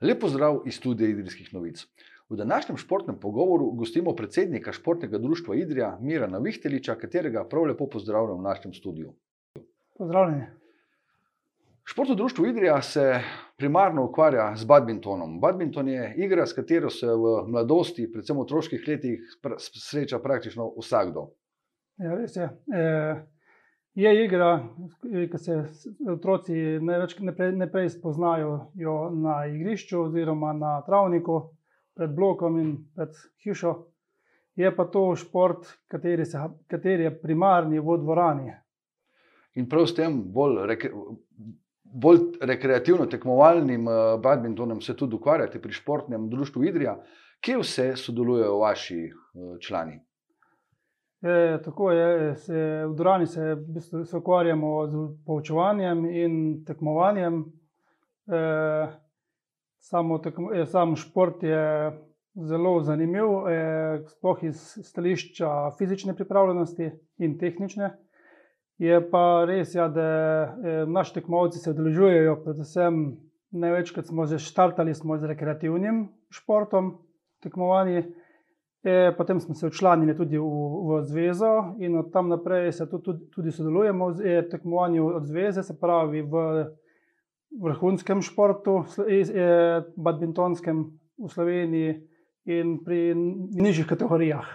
Lepo zdrav iz studija Idrijskih novic. V današnjem športnem pogovoru gostimo predsednika športnega društva Idrija, Mirana Vihteliča, katerega prav lepo pozdravljam v našem studiu. Pozdravljeni. Športno društvo Idrija se primarno ukvarja z badmintonom. Badminton je igra, s katero se v mladosti, predvsem v otroških letih, sreča praktično vsakdo. Ja, res je. E, je igra, ki se otroci največ najprej, najprej spoznajo jo na igrišču oziroma na travniku, pred blokom in pred hišo. Je pa to šport, kateri, se, kateri je primarni v dvorani. In prav s tem bolj, reke, bolj rekreativno tekmovalnim eh, badmintonom se tudi ukvarjate pri športnem društvu Idrija. Kje vse sodelujejo vaši eh, člani? E, tako je, se, v dvorani se, v bistvu, se ukvarjamo z poučevanjem in tekmovanjem. E, samo tekmo, e, sam šport je zelo zanimiv, e, sploh iz stališča fizične pripravljenosti in tehnične. Je pa res, ja, da e, naši tekmovalci se udeležujejo, predvsem največkrat smo že štartali smo z rekreativnim športom, tekmovanji. E, potem smo se včlanili tudi v, v zvezo in od tam naprej se tudi, tudi, tudi sodelujemo v e, tekmovanju od zveze, se pravi v vrhunskem športu, iz- e, badmintonskem v Sloveniji in pri nižjih kategorijah.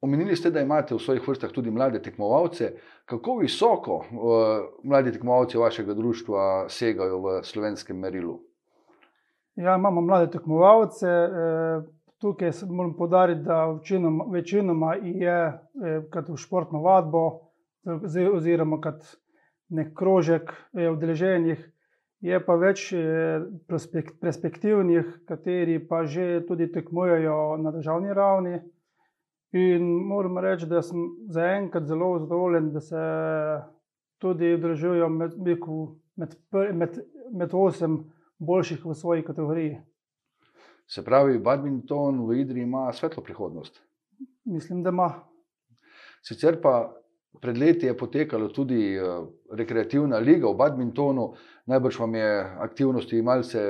Omenili ste, da imate v svojih vrstah tudi mlade tekmovalce. Kako visoko uh, mladi tekmovalci vašega društva segajo v slovenskem merilu? Ja, imamo mlade tekmovalce. E, tukaj moram podariti, da večinoma, večinoma je kot v športno vadbo, oziroma kot nek krožek udeleženih, je pa več perspek- perspektivnih, kateri pa že tudi tekmujejo na državni ravni. In moram reči, da sem zaenkrat zelo zadovoljen, da se tudi udeležujejo med, med, med, med osem boljših v svoji kategoriji. Se pravi, badminton v Idri ima svetlo prihodnost. Mislim, da ima. Sicer pa pred leti je potekala tudi uh, rekreativna liga v badmintonu, najbrž vam je aktivnosti malce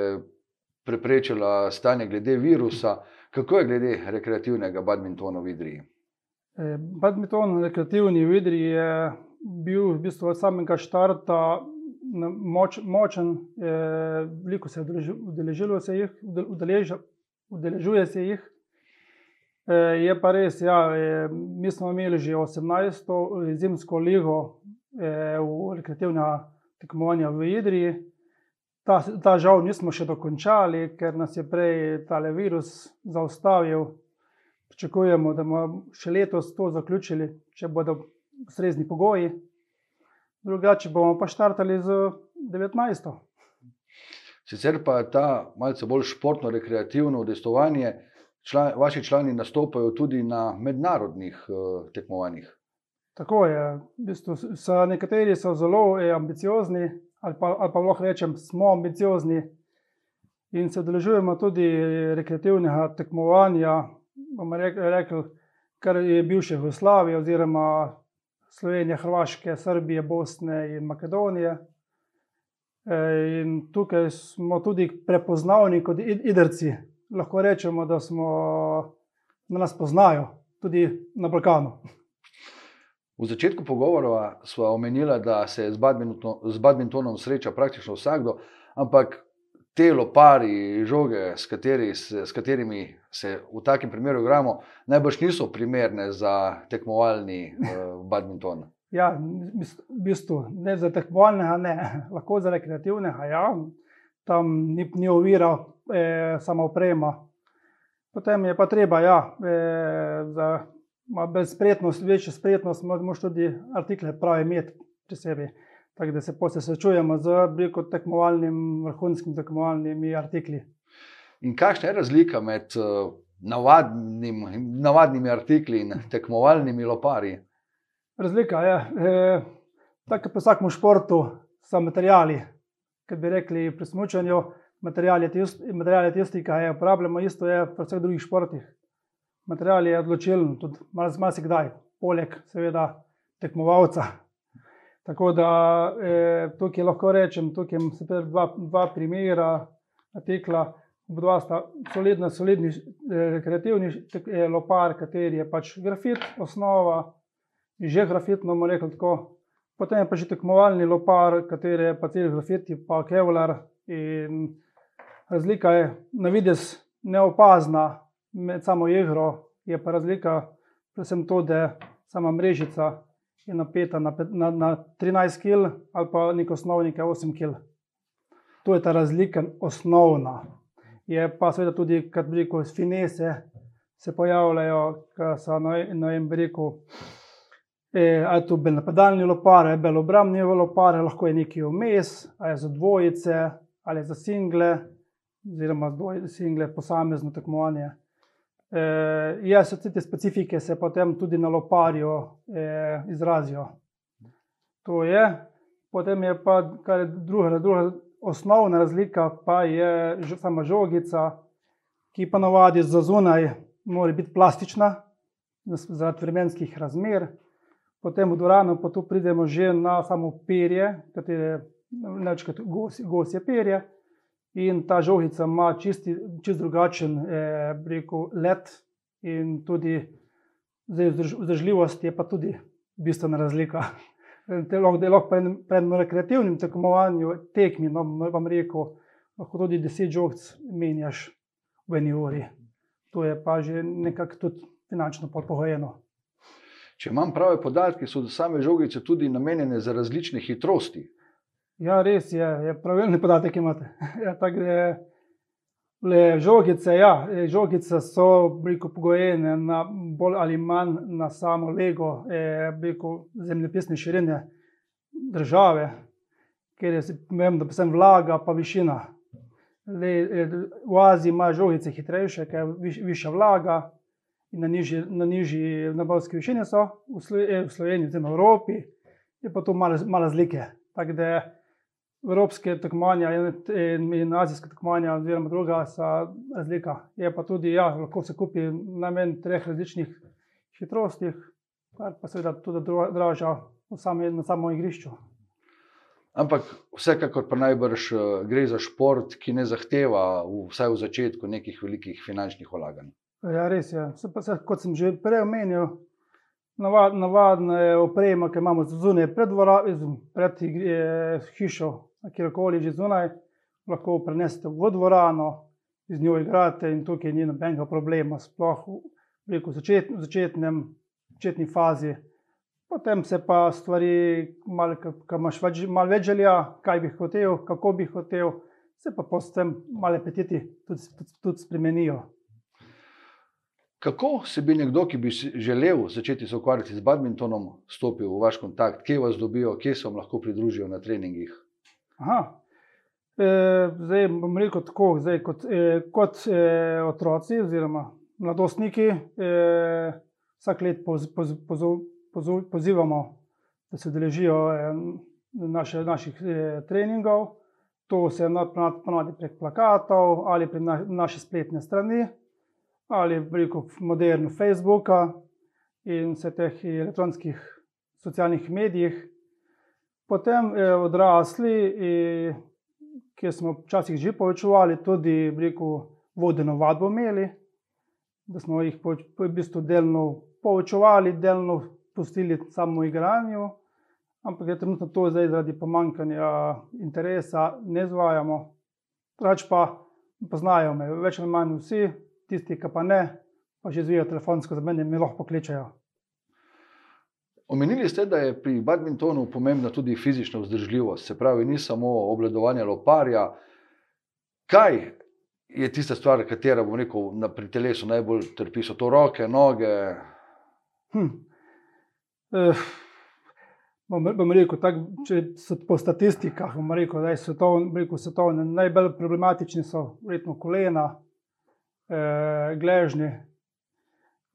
preprečila stanje glede virusa. Kako je glede rekreativnega badmintona v Idriji? E, Badminton, rekreativni v Idri je bil v bistvu od samega štarta na- moč, močen, e, veliko se je udeleži- udeležilo se jih, udel- udeleža, udeležuje se jih. E, Je pa res, ja, e, mi smo imeli že 18. zimsko ligo e, v rekreativna tekmovanja v Idriji. Ta, ta žal nismo še dokončali, ker nas je prej tale virus zaustavil. Pričakujemo, da bomo še letos to zaključili, če bodo ustrezni pogoji. Drugače bomo pa štartali z 19. Sicer pa ta malce bolj športno-rekreativno udejstovanje, član, vaši člani nastopajo tudi na mednarodnih uh, tekmovanjih. Tako je, v bistvu so nekateri so zelo eh, ambiciozni, ali pa, ali pa lahko rečem, smo ambiciozni in se udeležujemo tudi rekreativnega tekmovanja, bomo rek- rekel, kar je bivše Jugoslavije, oziroma Slovenije, Hrvaške, Srbije, Bosne in Makedonije. E, In tukaj smo tudi prepoznavni kot id- idrci. Lahko rečemo, da, smo, da nas poznajo tudi na Balkanu. V začetku pogovora smo omenili, da se z, badminton, z badmintonom sreča praktično vsakdo, ampak te lopari, žoge, s, kateri s katerimi se v takem primeru igramo, najbrž niso primerne za tekmovalni uh, badminton. Ja, v bistvu ne za tekmovalnega, ne, lahko za rekreativnega. Ja. Tam ni, ni ovira, eh, samo oprema. Potem je pa treba, ja, eh, za malo spretnost, večjo spretnost, moraš tudi artikle pravi imeti pri sebi. Tako da se posebej srečujemo z veliko tekmovalnim, vrhunskim tekmovalnimi artikli. In kakšna je razlika med uh, navadnim, navadnimi artikli in tekmovalnimi loparji? Razlika je, eh, tako pri vsakem športu, so materijali. Kot bi rekli pri smučanju, material je tisti, material je tisti, ki ga uporabljamo, isto je pri vseh drugih športih. Material je odločilen, tudi marsikdaj, poleg seveda tekmovalca. Tako da eh, tukaj lahko rečem, tukaj so dva, dva primera. tekla. Obdva sta solidna, solidni, rekreativni lopar, kateri je pač grafit, osnova, že grafitno, bomo rekli tako. Potem je pa že tekmovalni lopar, kateri je pa cel grafit, pa kevlar. In razlika je na videz neopazna med samo igro, je pa razlika predvsem to, da sama mrežica je napeta na, na, na 13 kg ali pa nek osnovnik 8 kg. To je ta razlika osnovna. Je pa seveda tudi, kad bi rekel, finese se pojavljajo, ki so na enem breku. E, ali to bel napadalni lopar, ali bel obrambni lopar, lahko je nekaj vmes, ali za dvojice, ali za single, oziroma dvoje, single, posamezno tekmovanje. E, ja, so te specifike se potem tudi na loparju e, izrazijo. To je, potem je pa kar je druga, druga osnovna razlika pa je sama žogica, ki pa navadi za zunaj mora biti plastična, zaradi vremenskih razmer. Potem v dvorano pa tu pridemo že na samo perje, katere nečkrat gosje perje. In ta žogica ima čisti, čist drugačen eh, rekel, let in tudi vzdržljivost je pa tudi bistvena razlika da lahko pred rekreativnim tekmovanjem, tekmi, no, vam rekel, lahko tudi 10 žogc menjaš v eni uri. To je pa že nekako tudi finančno pogojeno. Če imam prave podatke, so same žogice tudi namenjene za različne hitrosti. Ja, res je, je pravilni podatek imate. Ja, tako da. Le žogice, ja, e, žogice so bliko, pogojene na bolj ali manj na samo lego eh, zemljepisne širine države, ker je pomembno, da se vlaga, pa višina. Le, e, v Aziji ima žogice hitrejše, ker je viš, višja vlaga in na nižji, na nižji nabalski višini so, v, Sloveniji, v Sloveniji, v Evropi, je pa to malo razlike. Tako da evropske tekmovanja in, in azijske tekmovanja, oziroma druga, sta razlika. Je pa tudi, ja, lahko se kupi na meni treh različnih hitrostih, kar pa seveda tudi dražja na samem igrišču. Ampak vsekakor pa najbrž eh, gre za šport, ki ne zahteva, vsaj v začetku, nekih velikih finančnih vlaganj. Ja, res je. Se pa, se, kot sem že prej omenil, navadna je oprema, ki imamo zunaj pred, pred eh, hišo, kjerkoli že zunaj, lahko prenesete v dvorano, z njo igrate in tukaj ni nobenega problema, sploh v začet, začetnem, začetni fazi. Potem se pa stvari, ki imaš malo več želja, kaj bi hotel, kako bi hotel, se pa postem malo apetiti tudi, tudi, tudi spremenijo. Kako se bi nekdo, ki bi želel začeti se ukvarjati z badmintonom, stopil v vaš kontakt, kje vas dobijo, kje se vam lahko pridružijo na treningih? Aha. E, zdaj bom rekel tako, zdaj, kot, e, kot e, otroci oziroma mladostniki, e, vsak let poz, poz, poz, poz, pozivamo, da se deležijo e, naše, naših e, treningov. To se ponavadi prek plakatov ali prek na, naše spletne strani ali preko modernu Facebooka in vseh teh elektronskih socialnih medijih. Potem eh, odrasli, ki smo včasih že povečevali, tudi rekel, vodeno vadbo imeli, da smo jih v bistvu delno povečevali, delno pustili samo igranju, ampak je trenutno to zdaj zaradi pomankanja interesa, ne zvajamo. Rač pa poznajo me, več ali manj vsi, tisti, ki pa ne, pa že zvijo telefonsko za mene, mi lahko pokličajo. Omenili ste, da je pri badmintonu pomembna tudi fizična vzdržljivost, se pravi, ni samo obledovanje loparja. Kaj je tista stvar, katera bom rekel, na pri telesu najbolj trpi, so to roke, noge? Hm. Eh, bom, bom rekel, tak, če so po statistikah, bom rekel, da so to najbolj problematični, so verjetno kolena, eh, gležnje,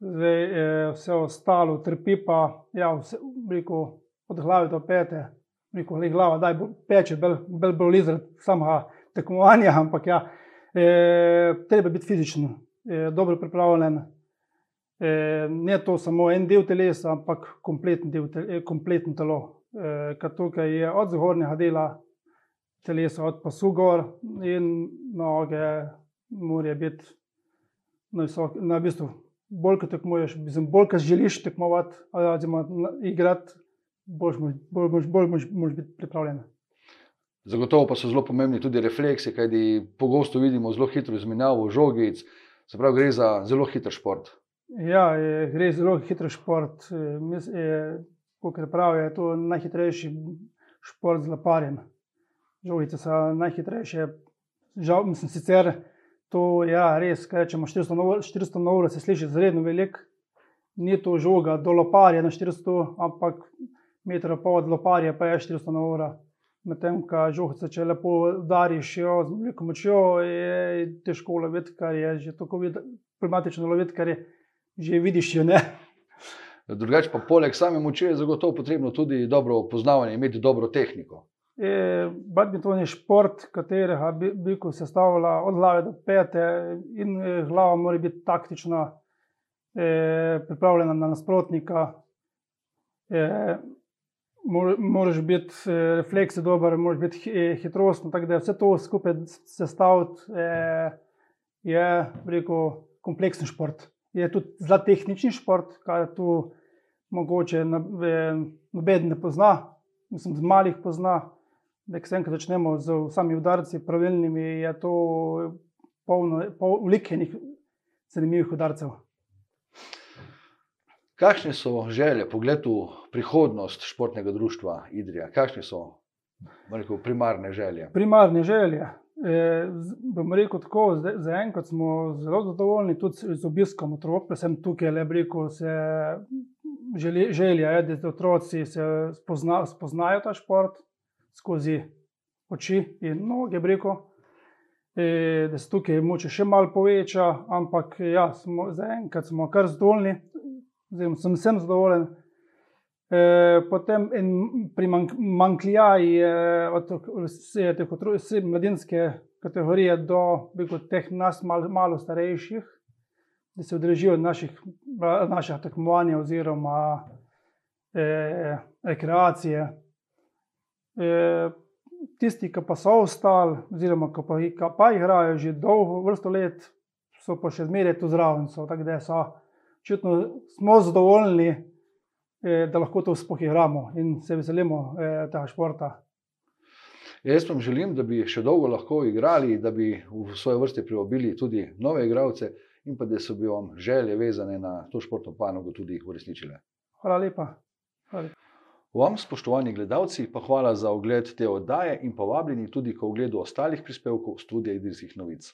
Zdaj, eh, vse ostalo trpi, pa ja, vse, rekel, od glave do pete, rekel, le glava, da peče, bel boli zaradi samega tekmovanja, ampak ja, e, treba biti fizičen, e, dobro pripravljen. E, ne to samo en del telesa, ampak kompleten, del, kompleten telo, e, ker tukaj je od zgornjega dela, telesa od pasu gor in noge morajo biti na visok, na bistvu. Bolj kot tekmuješ, mislim, bolj kot želiš tekmovati, oziroma igrati, bolj moš, bolj, moš, bolj moš, moš biti pripravljen. Zagotovo pa so zelo pomembni tudi refleksi, kajti pogosto vidimo zelo hitro izmenjavo žogic, se pravi, gre za zelo hiter šport. Ja, je, gre zelo hiter šport. Kot pravijo, je to najhitrejši šport z laparjem. Žogice so najhitrejše. Žal, mislim, sicer to je ja, res, kaj rečemo, 400 na uro se sliši izredno velik. Ni to žoga do loparja na 400, ampak meter pa od loparja pa je 400 na uro. Medtem, ko žogice, če lepo udariš jo z veliko močjo, je težko loviti, kar je že tako problematično loviti, kar je že vidiš jo ne. Drugače pa poleg same moči je zagotovo potrebno tudi dobro poznavanje, imeti dobro tehniko. E, badminton je šport, katerega bi, bi se stavila od glave do pete, in e, glava mora biti taktična, e, pripravljena na nasprotnika. E, Moraš biti e, refleks dober, moraš biti e, hitrosten. Tako da vse to skupaj sestaviti je, rekel, kompleksen šport. Je tudi zelo tehnični šport, kar tu mogoče noben ne pozna, mislim, z malih pozna enkrat začnemo z vsemi udarci, pravilnimi, je to polno, polno enih zanimivih udarcev. Kakšne so želje, pogled v prihodnost športnega društva Idrija? Kakšne so rekel, primarne želje? Primarne želje. E, bom rekel tako, zaenkrat smo zelo zadovoljni tudi z obiskom otrok, predvsem tukaj, le rekel, se želja je, da otroci se spozna, spoznajo ta šport, skozi oči in noge, breko, e, da se tukaj moče še malo poveča, ampak ja, smo, zaenkrat smo kar zadovoljni, zdaj sem vsem zadovoljen. E, potem en primankljaj od vse te mladinske kategorije do beko, teh nas malo, malo starejših, da se odrežijo naših, naših tekmovanja oziroma eh, rekreacije. E, tisti, ki pa so ostali, oziroma ki pa, ki pa igrajo že dolgo, vrsto let, so pa še zmeraj tu zraven. Tako da so, čutno, smo zadovoljni, e, da lahko to sploh igramo in se veselimo e, tega športa. Jaz vam želim, da bi še dolgo lahko igrali, da bi v svoje vrste privabili tudi nove igralce in pa da so bi vam želje vezane na to športno panogo tudi uresničile. Hvala lepa. Hvala lepa. Vam, spoštovani gledalci, pa hvala za ogled te oddaje in povabljeni tudi k ogledu ostalih prispevkov Studia Idrijskih novic.